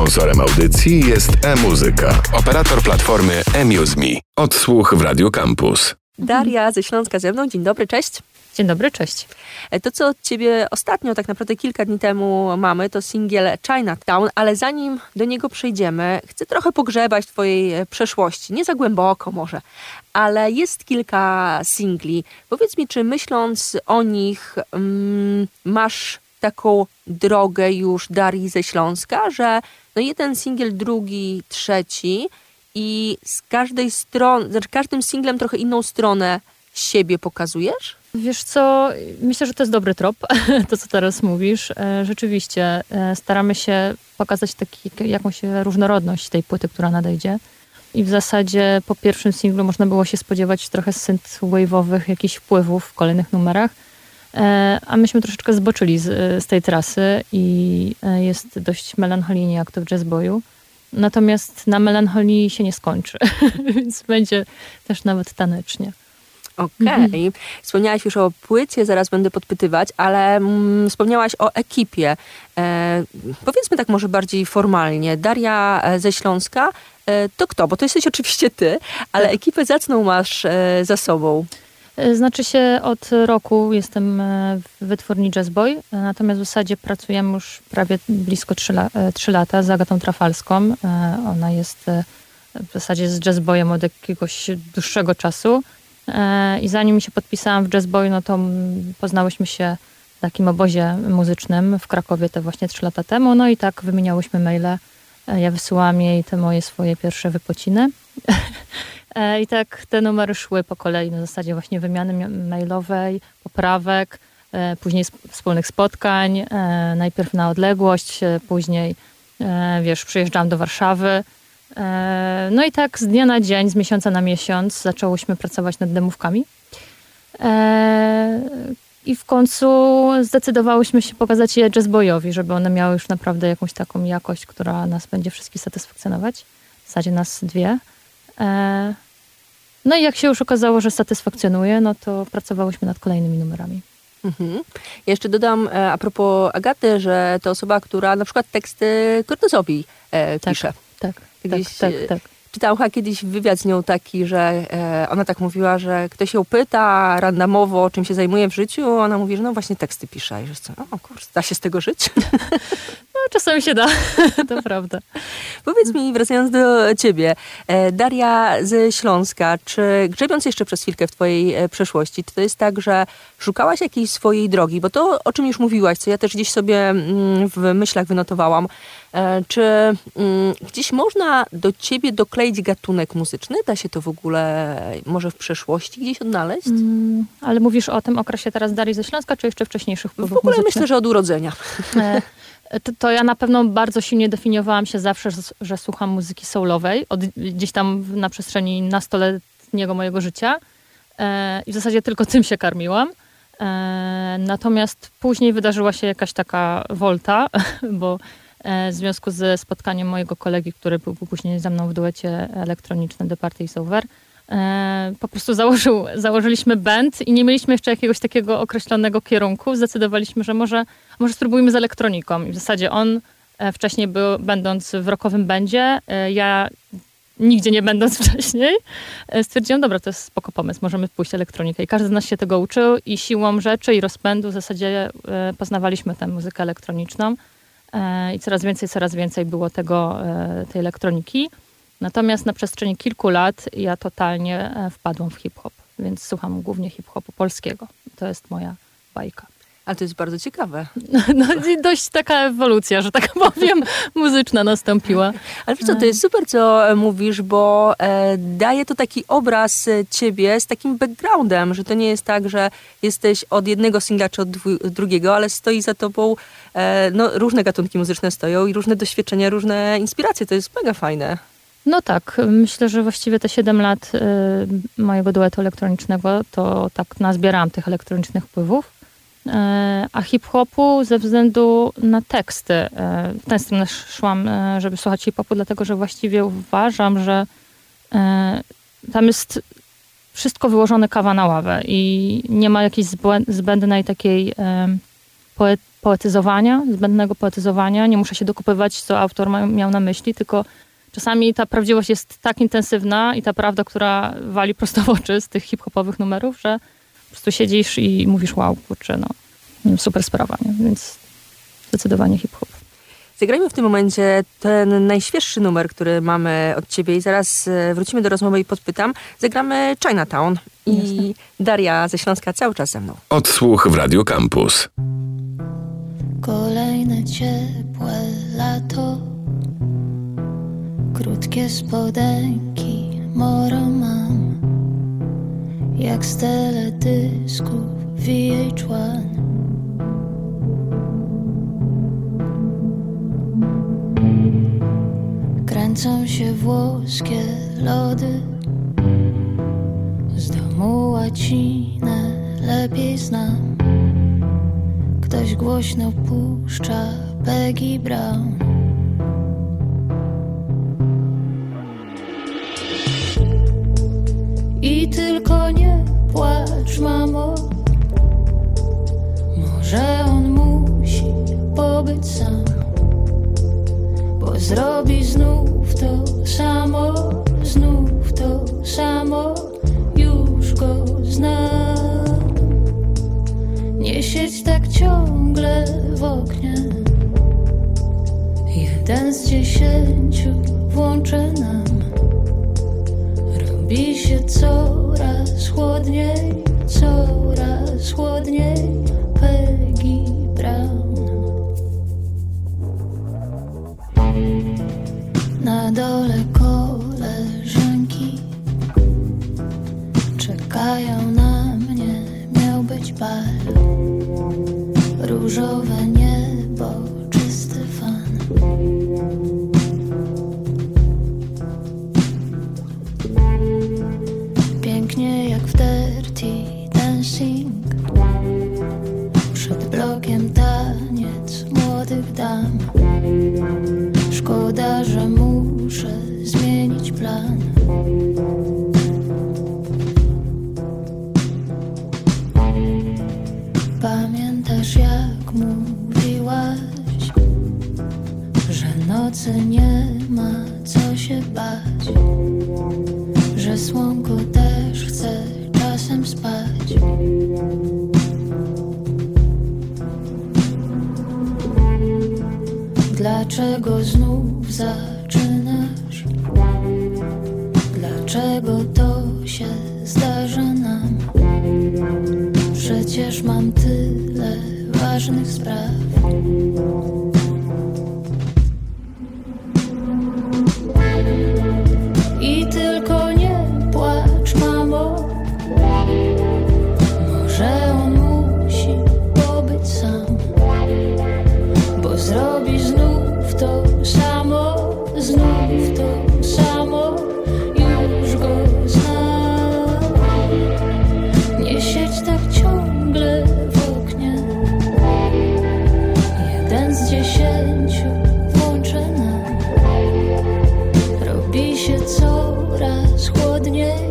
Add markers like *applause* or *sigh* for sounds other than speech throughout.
Sponsorem audycji jest e-muzyka, operator platformy eMuseMe. Odsłuch w Radio Campus. Daria ze Śląska ze mną. Dzień dobry, cześć. Dzień dobry, cześć. E, to, co od ciebie ostatnio, tak naprawdę kilka dni temu mamy, to singiel Chinatown, ale zanim do niego przejdziemy, chcę trochę pogrzebać twojej e, przeszłości. Nie za głęboko może, ale jest kilka singli. Powiedz mi, czy myśląc o nich, mm, masz taką drogę już Darii ze Śląska, że no jeden singiel, drugi, trzeci i z każdej strony, znaczy każdym singlem trochę inną stronę siebie pokazujesz? Wiesz co, myślę, że to jest dobry trop, *laughs* to co teraz mówisz. E, rzeczywiście e, staramy się pokazać taki, jakąś różnorodność tej płyty, która nadejdzie. I w zasadzie po pierwszym singlu można było się spodziewać trochę synthwave'owych jakichś wpływów w kolejnych numerach. E, a myśmy troszeczkę zboczyli z, z tej trasy i jest dość melancholijnie jak to w jazzboyu. Natomiast na melancholii się nie skończy, *laughs* więc będzie też nawet tanecznie. Okej. Okay. Mhm. Wspomniałaś już o płycie, zaraz będę podpytywać, ale mm, wspomniałaś o ekipie. E, powiedzmy tak może bardziej formalnie. Daria e, ze Śląska e, to kto? Bo to jesteś oczywiście ty, ale tak. ekipę zacną masz e, za sobą. E, znaczy się od roku jestem e, w wytwórni Jazzboy, natomiast w zasadzie pracujemy już prawie blisko 3, la 3 lata z Agatą Trafalską. Ona jest w zasadzie z Jazzboyem od jakiegoś dłuższego czasu. I zanim się podpisałam w Jazzboy, no to poznałyśmy się w takim obozie muzycznym w Krakowie te właśnie trzy lata temu. No i tak wymieniałyśmy maile. E, ja wysyłam jej te moje swoje pierwsze wypociny. *laughs* E, I tak te numery szły po kolei na zasadzie właśnie wymiany mailowej, poprawek, e, później wspólnych spotkań, najpierw na odległość, później wiesz, przyjeżdżałam do Warszawy, E, no i tak z dnia na dzień, z miesiąca na miesiąc zaczęłyśmy pracować nad demówkami. E, I w końcu zdecydowałyśmy się pokazać je jazzboyowi, żeby one miały już naprawdę jakąś taką jakość, która nas będzie wszystkich satysfakcjonować. W zasadzie nas dwie. E, no i jak się już okazało, że satysfakcjonuje, no to pracowałyśmy nad kolejnymi numerami. Mhm. Jeszcze dodam a propos Agaty, że to osoba, która na przykład teksty Cortezowi e, tak, pisze. Tak. Kiedyś, tak, tak, tak. Czytałam chyba kiedyś wywiad z nią taki, że e, ona tak mówiła, że ktoś ją pyta randomowo, czym się zajmuje w życiu, ona mówi, że no właśnie teksty pisze. I że co, o kurs, da się z tego żyć? *laughs* Czasami się da, *laughs* to prawda. Powiedz mi, wracając do ciebie, e, Daria ze Śląska, czy grzebiąc jeszcze przez chwilkę w twojej e, przeszłości, to jest tak, że szukałaś jakiejś swojej drogi? Bo to, o czym już mówiłaś, co ja też gdzieś sobie mm, w myślach wynotowałam, E, czy mm, gdzieś można do ciebie dokleić gatunek muzyczny? Da się to w ogóle może w przeszłości gdzieś odnaleźć? Mm, ale mówisz o tym okresie teraz Darii ze Śląska, czy jeszcze wcześniejszych wpływów W ogóle muzycznych? myślę, że od urodzenia. E, to, to, ja na pewno bardzo silnie definiowałam się zawsze, że, słucham muzyki soulowej, od, gdzieś tam na przestrzeni nastoletniego mojego życia. E, I w zasadzie tylko tym się karmiłam. Natomiast później wydarzyła się jakaś taka wolta, *laughs* bo E, w związku ze spotkaniem mojego kolegi, który był później ze mną w duecie elektronicznym The Party is Over. E, po prostu założył, założyliśmy band i nie mieliśmy jeszcze jakiegoś takiego określonego kierunku. Zdecydowaliśmy, że może, może spróbujmy z elektroniką. I w zasadzie on e, wcześniej był, będąc w rockowym bandzie, ja nigdzie nie będąc *laughs* wcześniej, stwierdziłam, dobra, to jest spoko pomysł, możemy pójść elektronikę. I każdy z nas się tego uczył i siłą rzeczy i rozpędu w zasadzie poznawaliśmy tę muzykę elektroniczną. E, i coraz więcej, coraz więcej było tego, e, tej elektroniki. Natomiast na przestrzeni kilku lat ja totalnie e, wpadłam w hip-hop, więc słucham głównie hip-hopu polskiego. To jest moja bajka. Ale to jest bardzo ciekawe. *laughs* No, dość taka ewolucja, że tak *laughs* powiem, muzyczna nastąpiła. Ale wiesz co, to jest super, co mówisz, bo e, daje to taki obraz ciebie z takim backgroundem, że to nie jest tak, że jesteś od jednego singla czy od drugiego, ale stoi za tobą, e, no różne gatunki muzyczne stoją i różne doświadczenia, różne inspiracje. To jest mega fajne. No tak, myślę, że właściwie te 7 lat y, mojego duetu elektronicznego to tak nazbierałam tych elektronicznych wpływów. E, a hip-hopu ze względu na teksty. W tę stronę szłam, e, żeby słuchać hip-hopu, dlatego że właściwie uważam, że tam jest wszystko wyłożone kawa na ławę i nie ma jakiejś zbędnej takiej poetyzowania, zbędnego poetyzowania. Nie muszę się dokupywać, co autor ma, miał na myśli, tylko czasami ta prawdziwość jest tak intensywna i ta prawda, która wali prosto w oczy z tych hip-hopowych numerów, że po prostu siedzisz i mówisz wow, kurczę, no super sprawa, nie? więc zdecydowanie hip-hop. Zagrajmy w tym momencie ten najświeższy numer, który mamy od ciebie i zaraz e, wrócimy do rozmowy i podpytam. Zagramy Chinatown i Jasne. Daria ze Śląska cały czas ze mną. Odsłuch w Radio Campus. Kolejne ciepłe lato Krótkie spodenki moro mam Jak z teledysków VH1 Kręcą się włoskie lody Z domu łacinę lepiej znam. Ktoś głośno puszcza Peggy Brown I tylko nie płacz, mamo. Może on musi pobyć sam Bo zrobi znów to samo Znów to samo. Już go znam. Nie siedź tak ciągle w oknie. Jeden z dziesięciu włączę nam Robi się coraz chłodniej, coraz chłodniej Szkoda, że muszę zmienić plan mam tyle ważnych spraw. Coraz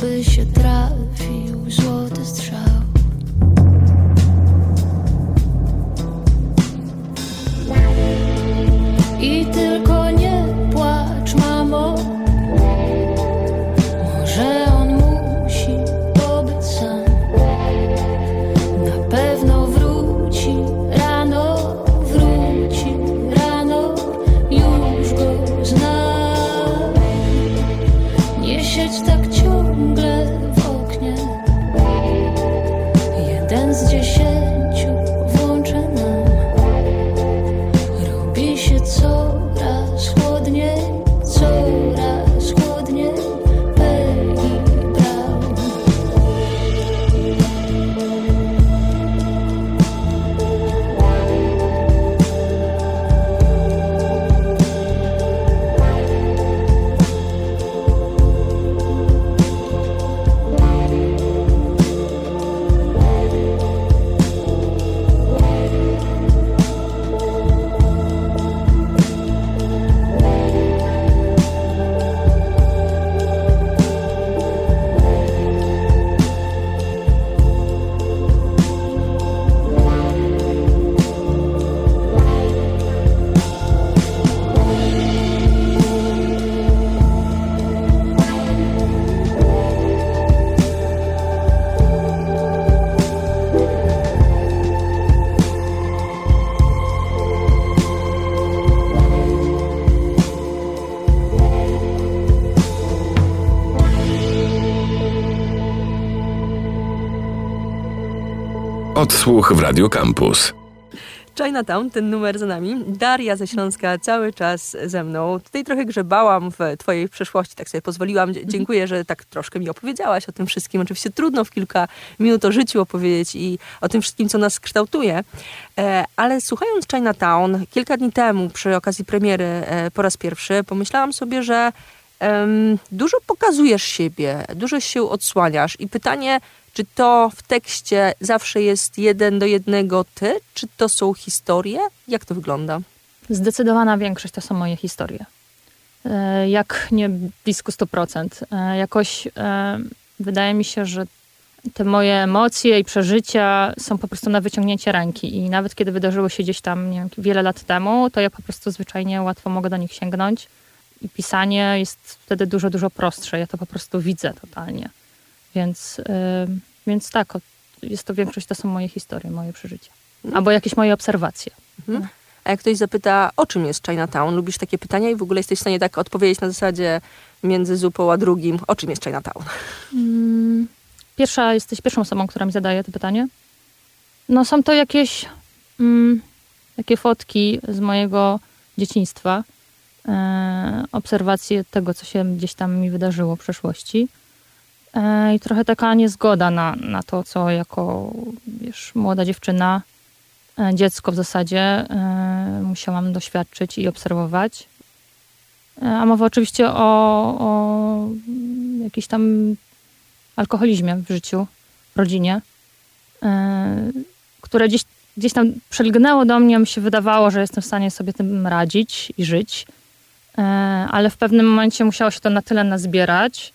Oby się trafił złoty strzał Odsłuch w Radio Campus. Chinatown, ten numer za nami. Daria ze Śląska cały czas ze mną. Tutaj trochę grzebałam w twojej przeszłości, tak sobie pozwoliłam. Dziękuję, że tak troszkę mi opowiedziałaś o tym wszystkim. Oczywiście trudno w kilka minut o życiu opowiedzieć i o tym wszystkim, co nas kształtuje. E, ale słuchając Chinatown kilka dni temu przy okazji premiery e, po raz pierwszy, pomyślałam sobie, że um, dużo pokazujesz siebie, dużo się odsłaniasz i pytanie, czy to w tekście zawsze jest jeden do jednego ty, czy to są historie? Jak to wygląda? Zdecydowana większość to są moje historie. E, jak nie blisko 100%. E, jakoś e, wydaje mi się, że te moje emocje i przeżycia są po prostu na wyciągnięcie ręki. I nawet kiedy wydarzyły się gdzieś tam wiem, wiele lat temu, to ja po prostu zwyczajnie łatwo mogę do nich sięgnąć. I pisanie jest wtedy dużo, dużo prostsze. Ja to po prostu widzę totalnie. Więc, yy, więc tak, jest to większość, to są moje historie, moje przeżycia. Mhm. Albo jakieś moje obserwacje. Mhm. A jak ktoś zapyta, o czym jest Chinatown? Lubisz takie pytania i w ogóle jesteś w stanie tak odpowiedzieć na zasadzie między zupą a drugim, o czym jest Chinatown? Mm, pierwsza, jesteś pierwszą osobą, która mi zadaje to pytanie. No są to jakieś mm, takie fotki z mojego dzieciństwa, e, obserwacje tego, co się gdzieś tam mi wydarzyło w przeszłości. E, I trochę taka niezgoda na, na to, co jako wiesz, młoda dziewczyna, e, dziecko w zasadzie e, musiałam doświadczyć i obserwować. A mowa oczywiście o, o jakimś tam alkoholizmie w życiu, w rodzinie, które gdzieś, gdzieś tam przelgnęło do mnie, mi się wydawało, że jestem w stanie sobie tym radzić i żyć, ale w pewnym momencie musiało się to na tyle nazbierać,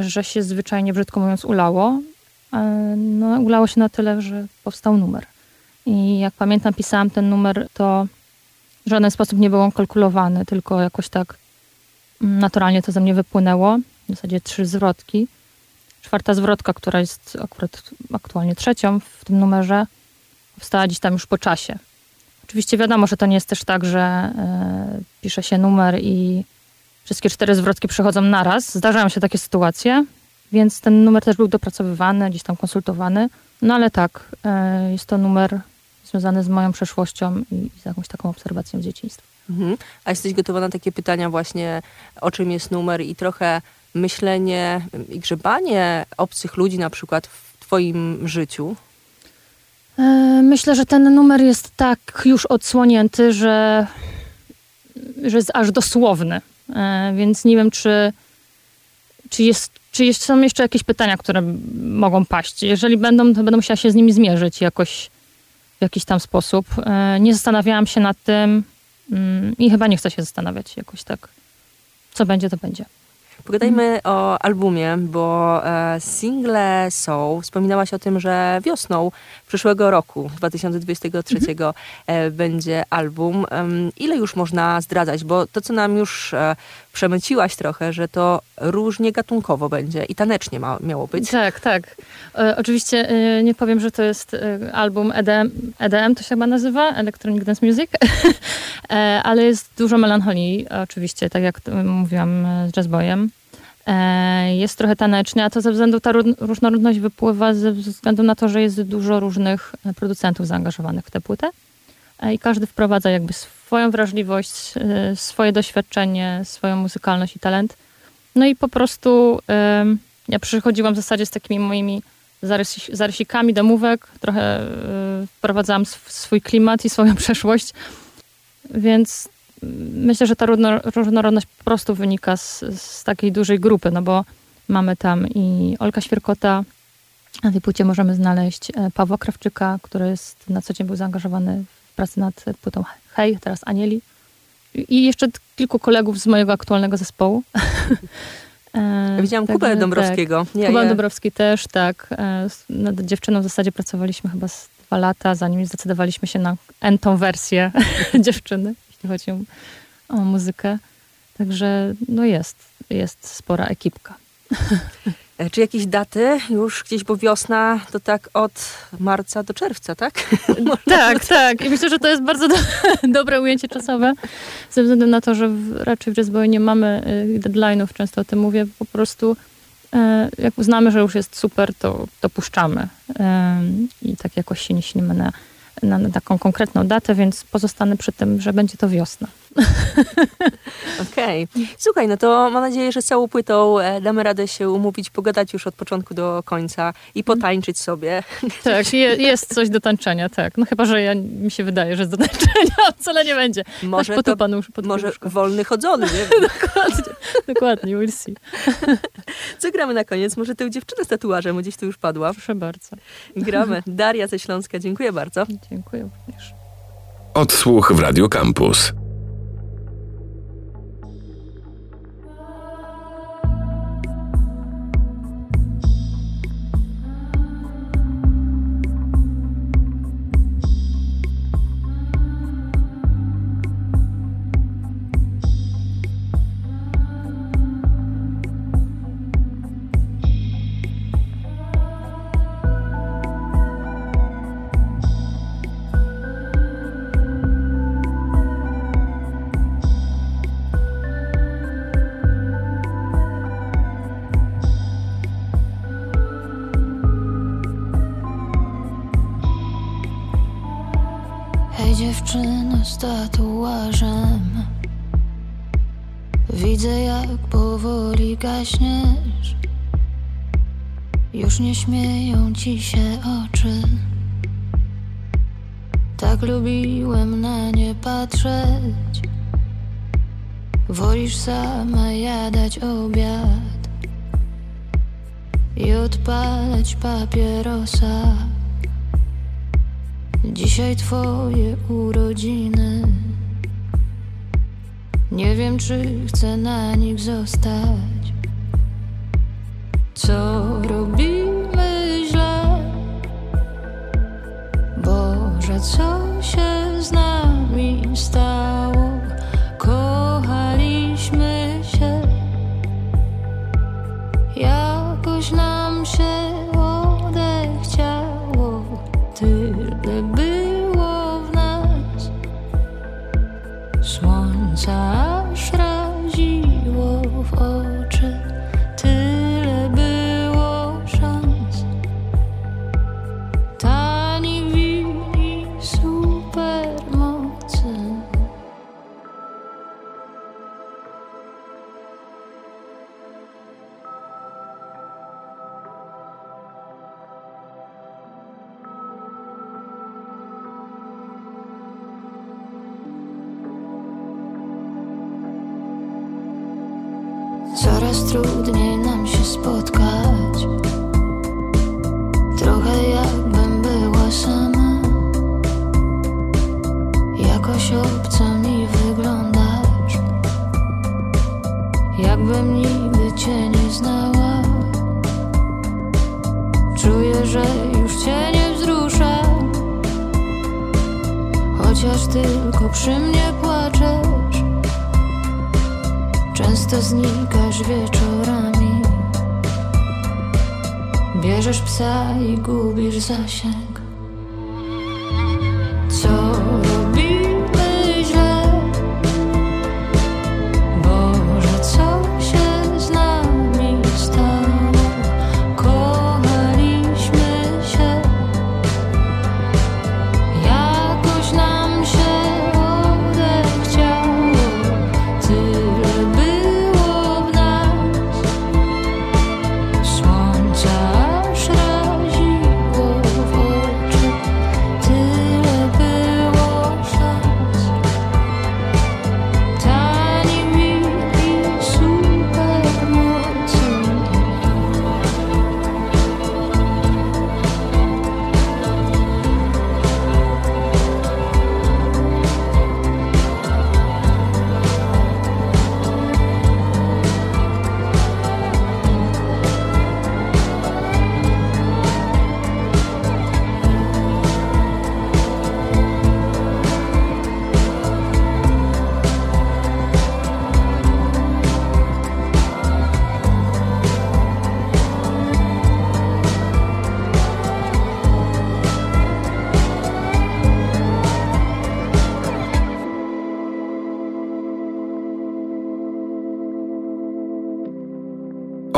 że się zwyczajnie, brzydko mówiąc, ulało. E, no, ulało się na tyle, że powstał numer. I jak pamiętam, pisałam ten numer, to w żaden sposób nie był on kalkulowany, tylko jakoś tak mm, naturalnie to ze mnie wypłynęło. W zasadzie trzy zwrotki. Czwarta zwrotka, która jest akurat aktualnie trzecią w tym numerze, powstała gdzieś tam już po czasie. Oczywiście wiadomo, że to nie jest też tak, że y, pisze się numer i wszystkie cztery zwrotki przychodzą naraz. Zdarzają się takie sytuacje, więc ten numer też był dopracowywany, gdzieś tam konsultowany. No ale tak, e, jest to numer związany z moją przeszłością i z jakąś taką obserwacją z dzieciństwa. Mhm. A jesteś gotowa na takie pytania właśnie, o czym jest numer i trochę myślenie i grzebanie obcych ludzi na przykład w twoim życiu? E, myślę, że ten numer jest tak już odsłonięty, że, że jest aż dosłowny. E, więc nie wiem, czy, czy, jest, czy jest, są jeszcze jakieś pytania, które mogą paść. Jeżeli będą, to będę musiała się z nimi zmierzyć jakoś w jakiś tam sposób. E, nie zastanawiałam się nad tym mm, i chyba nie chcę się zastanawiać jakoś tak. Co będzie, to będzie. Pogadajmy o albumie, bo e, single są. Wspominałaś o tym, że wiosną przyszłego roku, 2023, mhm. e, będzie album. Ile już można zdradzać? Bo to, co nam już e, przemyciłaś trochę, że to różnie gatunkowo będzie i tanecznie ma, miało być. Tak, tak. E, oczywiście e, nie powiem, że to jest album EDM, EDM to się chyba nazywa, Electronic Dance Music, *laughs* ale jest dużo melancholii, oczywiście, tak jak mówiłam z jazzboyem. E, jest trochę tanecznie, a to ze względu, ta różnorodność wypływa ze względu na to, że jest dużo różnych e, producentów zaangażowanych w tę płytę e, i każdy wprowadza jakby swoją wrażliwość, swoje doświadczenie, swoją muzykalność i talent. No i po prostu ja przychodziłam w zasadzie z takimi moimi zarysikami domówek, trochę wprowadzałam swój klimat i swoją *laughs* przeszłość, więc myślę, że ta różnorodność po prostu wynika z, z takiej dużej grupy, no bo mamy tam i Olka Świerkota, tej płycie możemy znaleźć e, Pawła Krawczyka, który jest na co dzień był zaangażowany w pracę nad płytą Hej, teraz Anieli. I jeszcze kilku kolegów z mojego aktualnego zespołu. *laughs* E, Widziałam Kubę tak, Dąbrowskiego. Tak. Kuba Dąbrowski też, tak. E, nad dziewczyną w zasadzie pracowaliśmy chyba z dwa lata, zanim zdecydowaliśmy się na entą wersję *laughs* dziewczyny jeśli chodzi o, o muzykę. Także no jest, jest spora ekipka. *laughs* E, czy jakieś daty już gdzieś, bo wiosna to tak od marca do czerwca, tak? *laughs* tak, tak. I myślę, że to jest bardzo do, *laughs* dobre ujęcie czasowe, ze względu na to, że w, raczej w jazzboy nie mamy y, deadline'ów, często o tym mówię, po prostu e, jak uznamy, że już jest super, to, to puszczamy. E, I tak jakoś się nie śnimy na, na, na taką konkretną datę, więc pozostanę przy tym, że będzie to wiosna. *laughs* Okej. Okay. Słuchaj, no to mam nadzieję, że z całą płytą e, damy radę się umówić, pogadać już od początku do końca i mhm. potańczyć sobie. Tak, jest coś do tańczenia, tak. No chyba, że ja, mi się wydaje, że jest do tańczenia, *laughs* wcale nie będzie. Może to, panu już może wolny chodzony, nie *laughs* dokładnie, dokładnie, we'll see. Co gramy na koniec? Może tę dziewczynę z tatuażem, gdzieś tu już padła. Proszę bardzo. Gramy. Daria ze Śląska, dziękuję bardzo. Dziękuję również. Odsłuch w Radio Campus. Tatuażem. Widzę jak powoli gaśniesz. Już nie śmieją ci się oczy. Tak lubiłem na nie patrzeć. Wolisz sama jadać obiad I odpalać papierosa Dzisiaj twoje urodziny. Nie wiem czy chcę na nich zostać. Co robimy źle? Boże co się z nami stało jakoś obco mi wyglądasz. Jakbym nigdy cię nie znała. Czuję, że już cię nie wzrusza. Chociaż tylko przy mnie płaczesz. Często znikasz wieczorami. Bierzesz psa i gubisz zasięg.